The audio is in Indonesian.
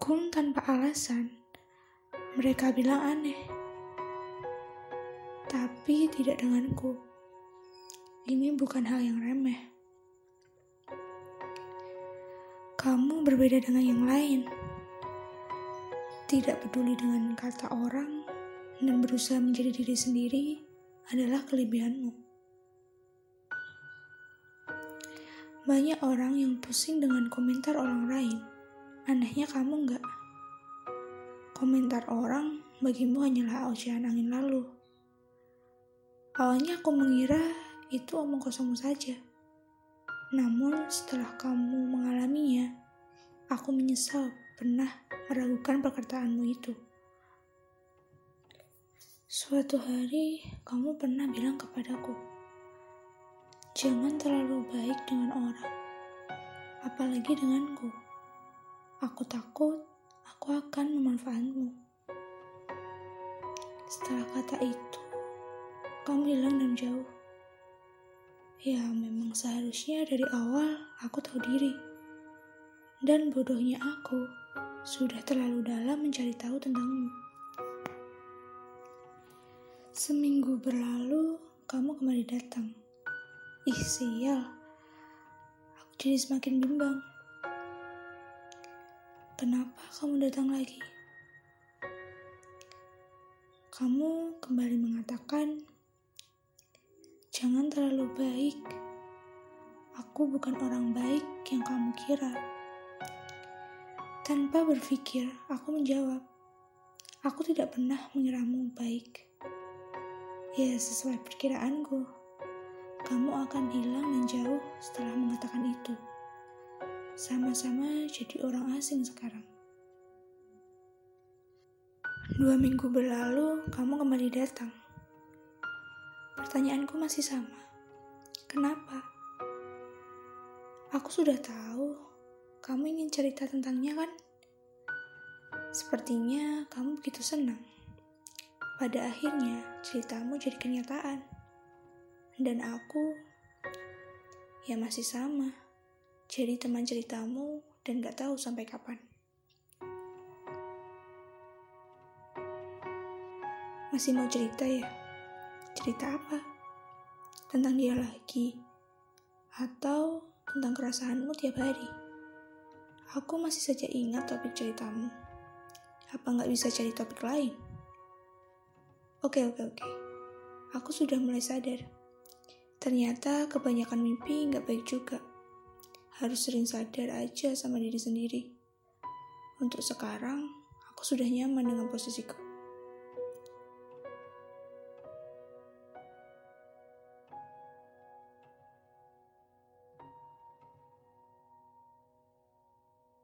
Beragam tanpa alasan, mereka bilang aneh. Tapi tidak denganku. Ini bukan hal yang remeh. Kamu berbeda dengan yang lain. Tidak peduli dengan kata orang dan berusaha menjadi diri sendiri adalah kelebihanmu. Banyak orang yang pusing dengan komentar orang lain. Anehnya kamu enggak. Komentar orang bagimu hanyalah ocehan angin lalu. Awalnya aku mengira itu omong kosongmu saja. Namun setelah kamu mengalaminya, aku menyesal pernah meragukan perkataanmu itu. Suatu hari, kamu pernah bilang kepadaku, "Jangan terlalu baik dengan orang, apalagi denganku. Aku takut aku akan memanfaatmu." Setelah kata itu, kamu hilang dan jauh. Ya, memang seharusnya dari awal aku tahu diri. Dan bodohnya aku sudah terlalu dalam mencari tahu tentangmu. Seminggu berlalu, kamu kembali datang. Ih, sial. Aku jadi semakin bimbang. Kenapa kamu datang lagi? Kamu kembali mengatakan Jangan terlalu baik. Aku bukan orang baik yang kamu kira. Tanpa berpikir, aku menjawab, "Aku tidak pernah mengiramu baik." Ya, sesuai perkiraanku, kamu akan hilang dan jauh setelah mengatakan itu. Sama-sama jadi orang asing sekarang. Dua minggu berlalu, kamu kembali datang. Pertanyaanku masih sama. Kenapa? Aku sudah tahu kamu ingin cerita tentangnya kan? Sepertinya kamu begitu senang. Pada akhirnya ceritamu jadi kenyataan. Dan aku ya masih sama. Jadi teman ceritamu dan gak tahu sampai kapan. Masih mau cerita ya? Cerita apa? Tentang dia lagi? Atau tentang kerasaanmu tiap hari? Aku masih saja ingat topik ceritamu. Apa nggak bisa cari topik lain? Oke, oke, oke. Aku sudah mulai sadar. Ternyata kebanyakan mimpi nggak baik juga. Harus sering sadar aja sama diri sendiri. Untuk sekarang, aku sudah nyaman dengan posisiku.